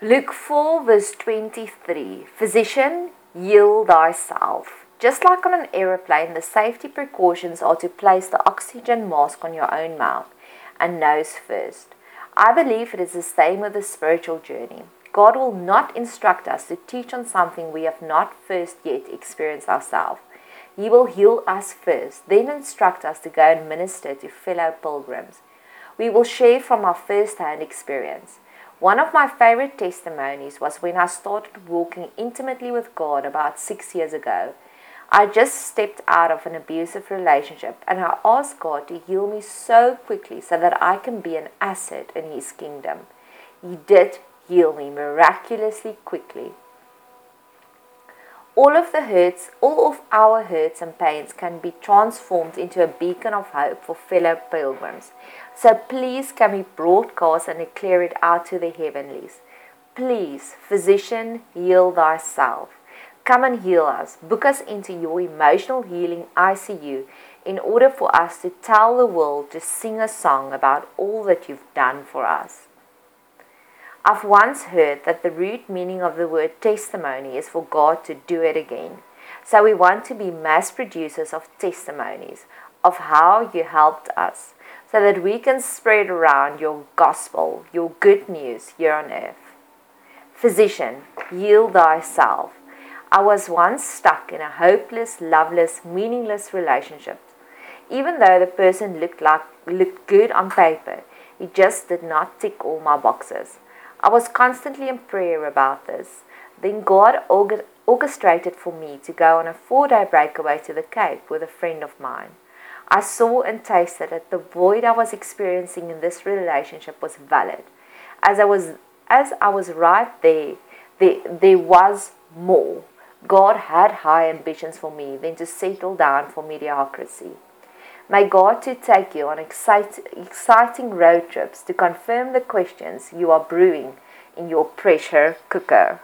Luke 4, verse 23 Physician, heal thyself. Just like on an aeroplane, the safety precautions are to place the oxygen mask on your own mouth and nose first. I believe it is the same with the spiritual journey. God will not instruct us to teach on something we have not first yet experienced ourselves. He will heal us first, then instruct us to go and minister to fellow pilgrims. We will share from our first hand experience. One of my favorite testimonies was when I started walking intimately with God about six years ago. I just stepped out of an abusive relationship and I asked God to heal me so quickly so that I can be an asset in His kingdom. He did heal me miraculously quickly. All of the hurts, all of our hurts and pains can be transformed into a beacon of hope for fellow pilgrims. So please can we broadcast and declare it out to the heavenlies. Please, physician, heal thyself. Come and heal us. Book us into your emotional healing ICU in order for us to tell the world to sing a song about all that you've done for us. I've once heard that the root meaning of the word testimony is for God to do it again. So we want to be mass producers of testimonies of how you helped us so that we can spread around your gospel, your good news here on earth. Physician, heal thyself. I was once stuck in a hopeless, loveless, meaningless relationship. Even though the person looked like looked good on paper, he just did not tick all my boxes. I was constantly in prayer about this. Then God orchestrated for me to go on a four day breakaway to the Cape with a friend of mine. I saw and tasted that the void I was experiencing in this relationship was valid. As I was as I was right there, there, there was more. God had high ambitions for me than to settle down for mediocrity. May God to take you on excite, exciting road trips to confirm the questions you are brewing in your pressure cooker.